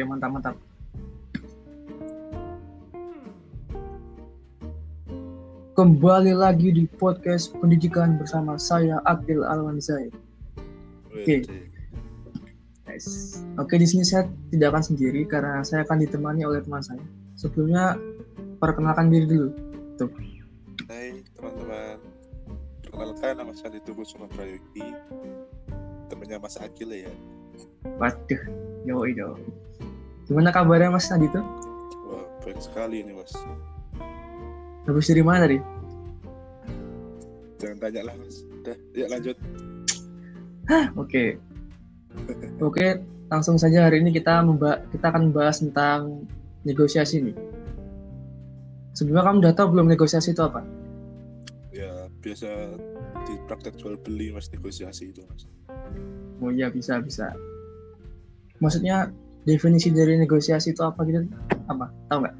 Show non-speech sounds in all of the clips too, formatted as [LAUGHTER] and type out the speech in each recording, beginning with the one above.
Oke, mantap mantap. Kembali lagi di podcast pendidikan bersama saya Akil Alwanzai. Oke. Nice. Oke, di sini saya tidak akan sendiri karena saya akan ditemani oleh teman saya. Sebelumnya perkenalkan diri dulu. Tuh. Hai teman-teman, perkenalkan nama saya Ditugu Suma Prayogi, temannya Mas Akil ya. Waduh, yo yo. Gimana kabarnya Mas Nadi tuh? Wah, baik sekali ini Mas. Habis dari mana tadi? Jangan tanya lah Mas. Udah, ya lanjut. Oke. Oke, langsung saja hari ini kita memba kita akan membahas tentang negosiasi nih. Sebelumnya kamu udah tahu belum negosiasi itu apa? Ya, biasa di praktek jual beli Mas negosiasi itu Mas. Oh iya bisa bisa. Maksudnya definisi dari negosiasi itu apa gitu? Apa? Tahu nggak?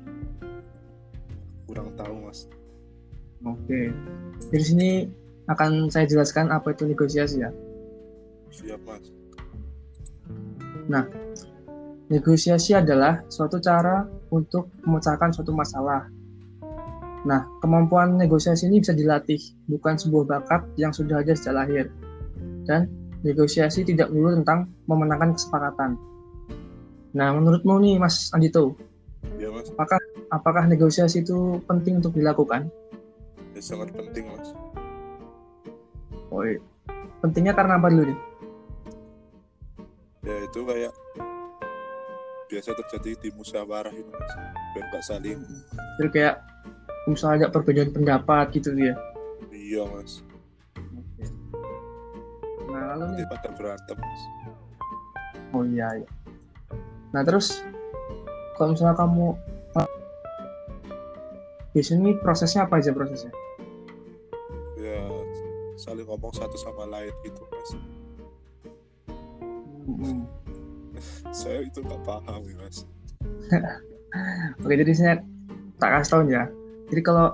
Kurang tahu Mas. Oke. Dari sini akan saya jelaskan apa itu negosiasi ya. Siap Mas. Negosiasi adalah suatu cara untuk memecahkan suatu masalah. Nah, kemampuan negosiasi ini bisa dilatih, bukan sebuah bakat yang sudah ada sejak lahir. Dan negosiasi tidak melulu tentang memenangkan kesepakatan. Nah, menurutmu nih Mas Andito, Ya Mas, apakah apakah negosiasi itu penting untuk dilakukan? ya sangat penting Mas. Oh, iya. pentingnya karena apa dulu nih? Ya itu kayak biasa terjadi di musyawarah itu Mas. Biar nggak saling Jadi kayak misalnya ada perbedaan pendapat gitu ya. iya Mas. Nah, lalu nih, berantem Mas. oh iya, iya. Nah, terus kalau misalnya kamu biasanya nih prosesnya apa aja prosesnya? Ya saling ngomong satu sama lain gitu Mas. Hmm. [LAUGHS] Saya itu nggak paham ya Mas. [LAUGHS] Oke, jadi saya tak kasih tahu ya. Jadi kalau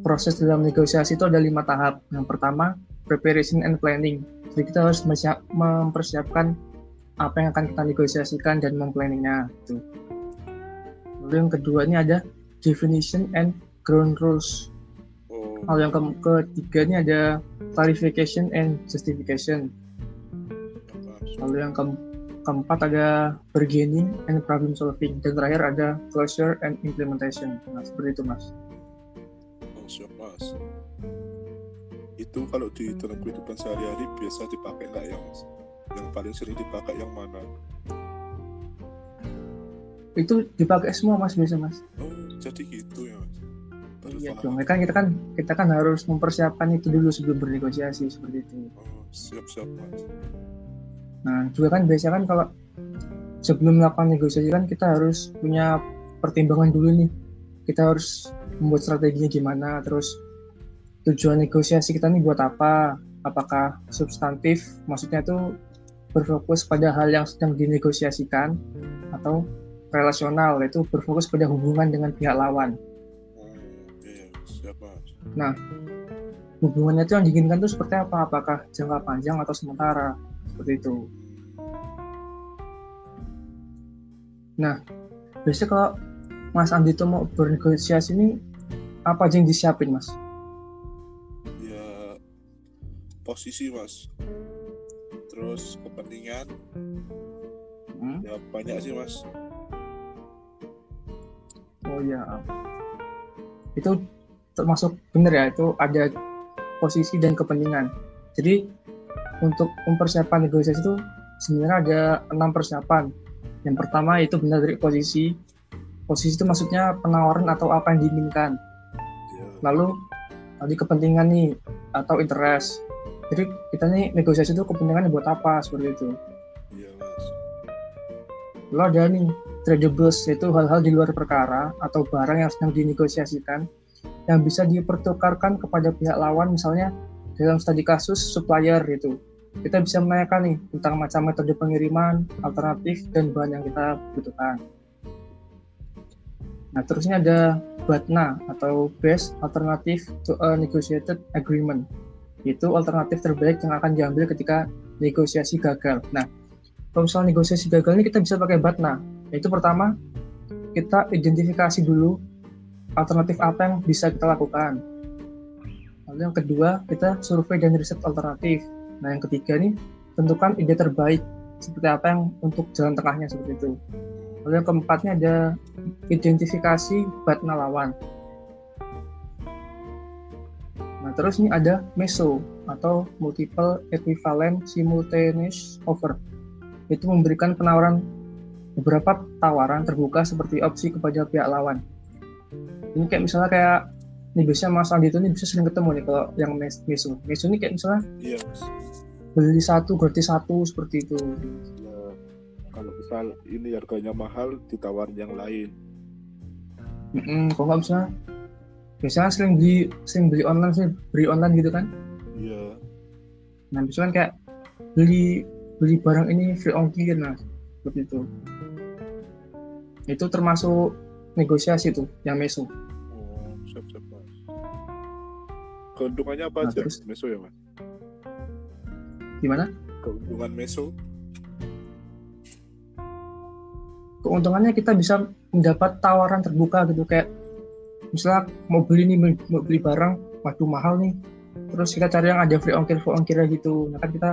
proses dalam negosiasi itu ada lima tahap. Yang pertama, preparation and planning. Jadi kita harus mempersiap- mempersiapkan apa yang akan kita negosiasikan dan memplanningnya. Gitu. Lalu yang kedua ini ada definition and ground rules. Oh, Lalu yang ke- ketiga ini ada clarification and justification. Lalu yang ke- keempat ada bargaining and problem solving. Dan terakhir ada closure and implementation. Nah, seperti itu mas. Siap Mas. Itu kalau di dalam kehidupan sehari-hari biasa dipakai nggak ya Mas? Yang paling sering dipakai yang mana? Itu dipakai semua mas biasa mas. Oh, jadi gitu ya Mas. Baru Iya dong. Kan kita kan kita kan harus mempersiapkan itu dulu sebelum bernegosiasi seperti itu. Oh, siap-siap Mas. Nah juga kan biasanya kan kalau sebelum melakukan negosiasi kan kita harus punya pertimbangan dulu nih. Kita harus membuat strateginya gimana, terus tujuan negosiasi kita nih buat apa? Apakah substantif, maksudnya itu berfokus pada hal yang sedang dinegosiasikan, atau relasional, yaitu berfokus pada hubungan dengan pihak lawan. Mas. Hubungannya itu yang diinginkan itu seperti apa? Apakah jangka panjang atau sementara? Seperti itu. Biasanya kalau Mas Andi itu mau bernegosiasi ini apa aja yang disiapin Mas? Ya posisi Mas. Terus kepentingan Hmm? ya banyak sih Mas. Oh iya. Itu termasuk benar ya, itu ada posisi dan kepentingan. Jadi untuk mempersiapkan negosiasi itu sebenarnya ada enam persiapan. Yang pertama itu benar dari posisi. Posisi itu maksudnya penawaran atau apa yang diinginkan. Ya, Lalu tadi kepentingan nih atau interest. Jadi kita nih negosiasi itu kepentingannya buat apa seperti itu. iya Mas. Lalu ada nih tradables yaitu hal-hal di luar perkara atau barang yang sedang dinegosiasikan yang bisa dipertukarkan kepada pihak lawan misalnya dalam studi kasus supplier gitu. Kita bisa menanyakan nih tentang macam metode pengiriman, alternatif dan bahan yang kita butuhkan. Nah, terusnya ada BATNA atau Best Alternative to a Negotiated Agreement. Itu alternatif terbaik yang akan diambil ketika negosiasi gagal. Nah, kalau misalnya negosiasi gagal ini kita bisa pakai BATNA. Yaitu pertama, kita identifikasi dulu alternatif apa yang bisa kita lakukan. Lalu yang kedua, kita survei dan riset alternatif. Nah, yang ketiga nih, tentukan ide terbaik seperti apa yang untuk jalan tengahnya seperti itu. Lalu yang keempatnya ada identifikasi batna lawan. Terus ini ada MESO atau Multiple Equivalent Simultaneous Offer. Itu memberikan penawaran beberapa tawaran terbuka seperti opsi kepada pihak lawan. Ini kayak misalnya kayak ini biasanya Mas Andi itu ini bisa sering ketemu nih kalau yang meso. Meso ini kayak misalnya iya mas beli satu gratis satu seperti itu. ya, kalau misal ini harganya mahal ditawarin yang lain Mm-mm, kalau nggak misalnya biasanya sering beli sering beli online sih beli online gitu kan. iya Nah misalkan kayak beli beli barang ini free ongkir nah seperti itu. Itu termasuk negosiasi tuh yang meso. oh siap siap mas keuntungannya apa Nah, aja terus? meso ya mas Gimana? keuntungan meso keuntungannya kita bisa mendapat tawaran terbuka gitu kayak misalnya mau beli nih mau beli barang waduh mahal nih. Terus kita cari yang ada free ongkir free ongkirnya gitu. Nah kan kita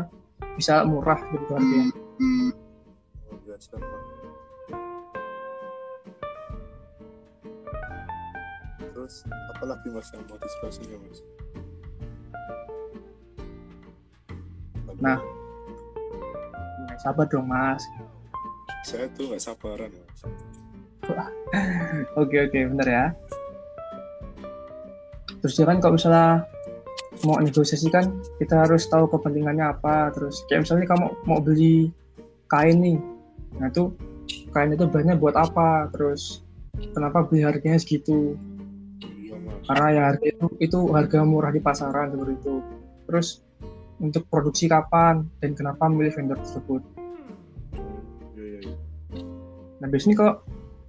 bisa murah gitu harganya siap mas terus apa lagi mas yang mau diskusinya mas? Nah. Nah, sabar dong mas. Saya tuh nggak sabaran mas. [LAUGHS] Oke oke bener ya terus ya kan kalau misalnya mau negosiasi kan kita harus tahu kepentingannya apa. Terus kayak misalnya kamu mau beli kain nih nah itu kain itu bahannya buat apa? Terus kenapa beli harganya segitu? Iya karena ya harga itu itu harga murah di pasaran seperti itu. Terus untuk produksi kapan dan kenapa memilih vendor tersebut? Iya iya iya. nah biasanya kalau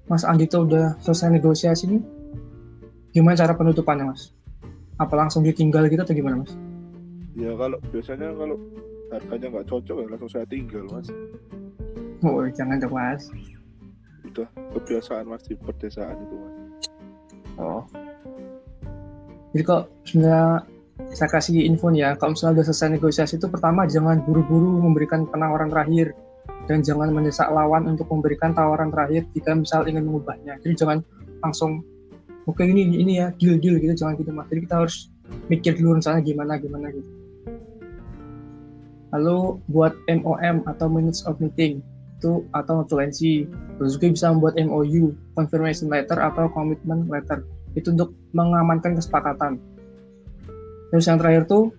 Mas Andi tuh udah selesai negosiasi nih gimana cara penutupannya Mas apa langsung ditinggal gitu atau gimana Mas Ya kalau biasanya kalau harganya nggak cocok ya langsung saya tinggal mas. oh jangan dong Mas Udah kebiasaan mas di perdesaan itu mas. oh jadi kok sebenarnya saya kasih info nih ya kalau misalnya udah selesai negosiasi itu pertama jangan buru-buru memberikan penawaran terakhir dan jangan mendesak lawan untuk memberikan tawaran terakhir jika misal ingin mengubahnya jadi jangan langsung oke ini ini ya deal deal gitu jangan gitu mas. Jadi kita harus mikir dulu rencananya gimana gimana gitu. Lalu buat MOM atau minutes of meeting itu atau notulensi terus juga bisa membuat MOU confirmation letter atau commitment letter. Itu untuk mengamankan kesepakatan. Terus yang terakhir tuh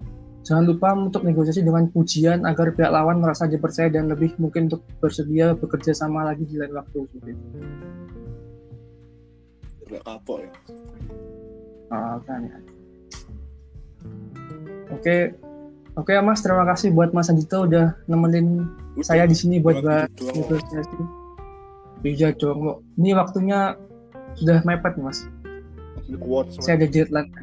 jangan lupa untuk negosiasi dengan pujian agar pihak lawan merasa dipercaya dan lebih mungkin untuk bersedia bekerja sama lagi di lain waktu seperti itu. Nggak kapok ya. Ah, kan ya. Oke, oke ya Mas, terima kasih buat Mas Anjito udah nemenin Udah, saya di sini buat bahas negosiasi. Iya dong. Ini waktunya sudah mepet nih, Mas. Saya ada deadline.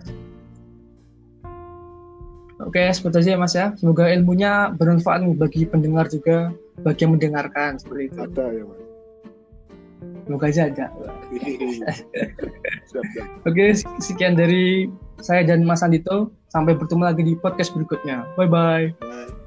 Oke, seperti aja ya Mas ya. Semoga ilmunya bermanfaat nih bagi pendengar juga, bagi yang mendengarkan seperti itu. Ada ya mas. Siap siap. Oke, sekian dari saya dan Mas Andito. Sampai bertemu lagi di podcast berikutnya. Bye bye. Bye.